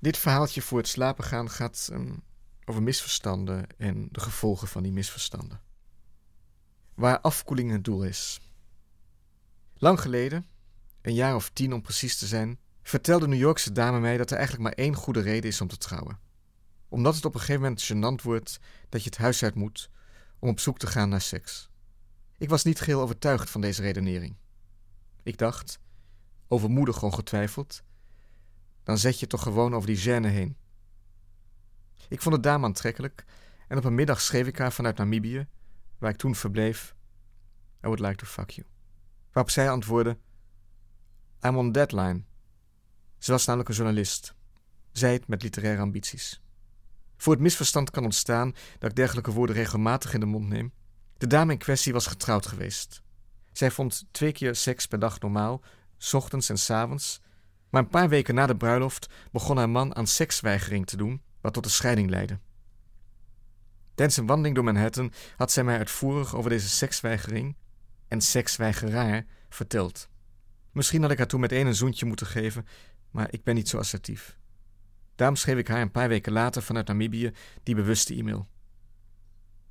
Dit verhaaltje voor het slapen gaan gaat ehm, over misverstanden en de gevolgen van die misverstanden. Waar afkoeling het doel is. Lang geleden, een jaar of tien om precies te zijn, vertelde de New Yorkse dame mij dat er eigenlijk maar één goede reden is om te trouwen. Omdat het op een gegeven moment gênant wordt dat je het huis uit moet om op zoek te gaan naar seks. Ik was niet geheel overtuigd van deze redenering. Ik dacht, overmoedig ongetwijfeld, dan zet je toch gewoon over die gêne heen. Ik vond de dame aantrekkelijk en op een middag schreef ik haar vanuit Namibië, waar ik toen verbleef, I would like to fuck you. Waarop zij antwoordde, I'm on deadline. Ze was namelijk een journalist. Zij het met literaire ambities. Voor het misverstand kan ontstaan dat ik dergelijke woorden regelmatig in de mond neem. De dame in kwestie was getrouwd geweest. Zij vond twee keer seks per dag normaal, ochtends en s avonds. Maar een paar weken na de bruiloft begon haar man aan seksweigering te doen, wat tot een scheiding leidde. Tijdens een wandeling door Manhattan had zij mij uitvoerig over deze seksweigering en seksweigeraar verteld. Misschien had ik haar toen meteen een zoentje moeten geven, maar ik ben niet zo assertief. Daarom schreef ik haar een paar weken later vanuit Namibië die bewuste e-mail.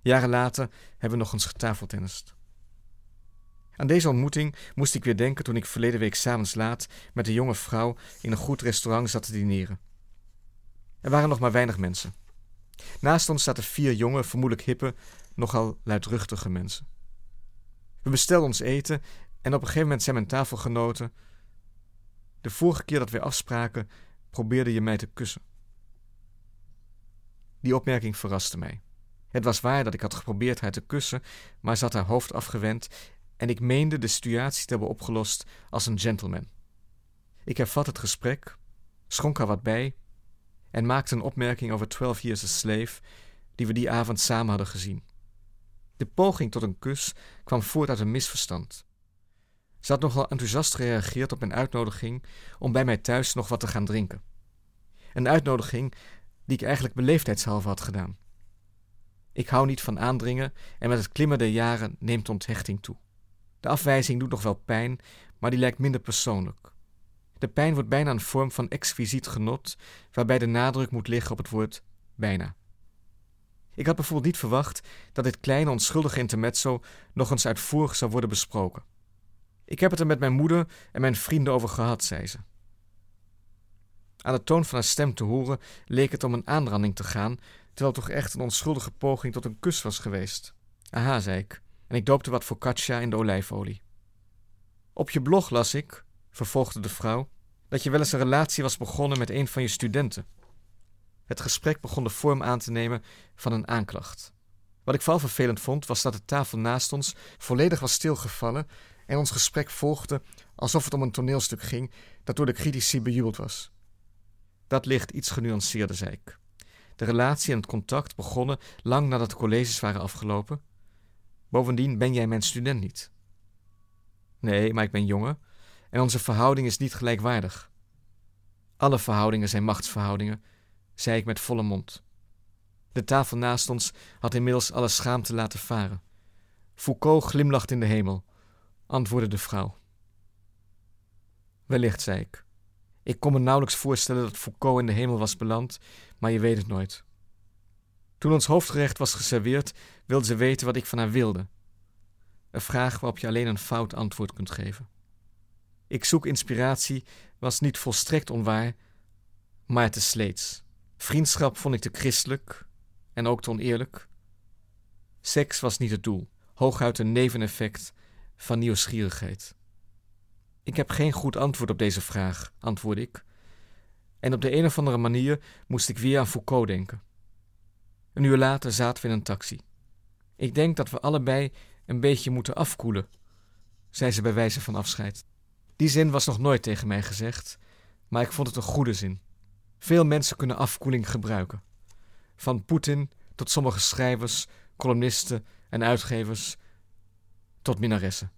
Jaren later hebben we nog eens getafeltennist. Aan deze ontmoeting moest ik weer denken toen ik verleden week s'avonds laat met een jonge vrouw in een goed restaurant zat te dineren. Er waren nog maar weinig mensen. Naast ons zaten vier jonge, vermoedelijk hippe, nogal luidruchtige mensen. We bestelden ons eten en op een gegeven moment zei mijn tafelgenoten: De vorige keer dat we afspraken, probeerde je mij te kussen. Die opmerking verraste mij. Het was waar dat ik had geprobeerd haar te kussen, maar ze had haar hoofd afgewend en ik meende de situatie te hebben opgelost als een gentleman. Ik hervat het gesprek, schonk haar wat bij en maakte een opmerking over Twelve Years a Slave, die we die avond samen hadden gezien. De poging tot een kus kwam voort uit een misverstand. Ze had nogal enthousiast gereageerd op mijn uitnodiging om bij mij thuis nog wat te gaan drinken. Een uitnodiging die ik eigenlijk beleefdheidshalve had gedaan. Ik hou niet van aandringen en met het klimmen der jaren neemt onthechting toe. De afwijzing doet nog wel pijn, maar die lijkt minder persoonlijk. De pijn wordt bijna een vorm van exquisiet genot, waarbij de nadruk moet liggen op het woord bijna. Ik had bijvoorbeeld niet verwacht dat dit kleine onschuldige intermezzo nog eens uitvoerig zou worden besproken. Ik heb het er met mijn moeder en mijn vrienden over gehad, zei ze. Aan de toon van haar stem te horen leek het om een aanranding te gaan, terwijl het toch echt een onschuldige poging tot een kus was geweest. Aha, zei ik, en ik doopte wat focaccia in de olijfolie. Op je blog las ik, vervolgde de vrouw, dat je wel eens een relatie was begonnen met een van je studenten. Het gesprek begon de vorm aan te nemen van een aanklacht. Wat ik vooral vervelend vond, was dat de tafel naast ons volledig was stilgevallen en ons gesprek volgde alsof het om een toneelstuk ging dat door de critici bejubeld was. Dat ligt iets genuanceerder, zei ik. De relatie en het contact begonnen lang nadat de colleges waren afgelopen. Bovendien ben jij mijn student niet. Nee, maar ik ben jonger en onze verhouding is niet gelijkwaardig. Alle verhoudingen zijn machtsverhoudingen, zei ik met volle mond. De tafel naast ons had inmiddels alle schaamte laten varen. Foucault glimlacht in de hemel, antwoordde de vrouw. Wellicht, zei ik. Ik kon me nauwelijks voorstellen dat Foucault in de hemel was beland, maar je weet het nooit. Toen ons hoofdgerecht was geserveerd, wilde ze weten wat ik van haar wilde. Een vraag waarop je alleen een fout antwoord kunt geven. Ik zoek inspiratie was niet volstrekt onwaar, maar te sleets. Vriendschap vond ik te christelijk en ook te oneerlijk. Seks was niet het doel, hooguit een neveneffect van nieuwsgierigheid. Ik heb geen goed antwoord op deze vraag, antwoordde ik. En op de een of andere manier moest ik weer aan Foucault denken. Een uur later zaten we in een taxi. Ik denk dat we allebei een beetje moeten afkoelen, zei ze bij wijze van afscheid. Die zin was nog nooit tegen mij gezegd, maar ik vond het een goede zin. Veel mensen kunnen afkoeling gebruiken. Van Poetin tot sommige schrijvers, columnisten en uitgevers tot minnaressen.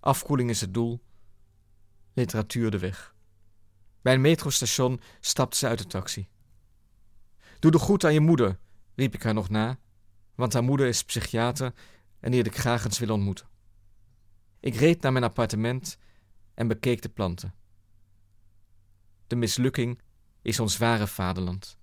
Afkoeling is het doel, literatuur de weg. Bij een metrostation stapte ze uit de taxi. Doe de groet aan je moeder, riep ik haar nog na, want haar moeder is psychiater en die had ik graag eens willen ontmoeten. Ik reed naar mijn appartement en bekeek de planten. De mislukking is ons ware vaderland.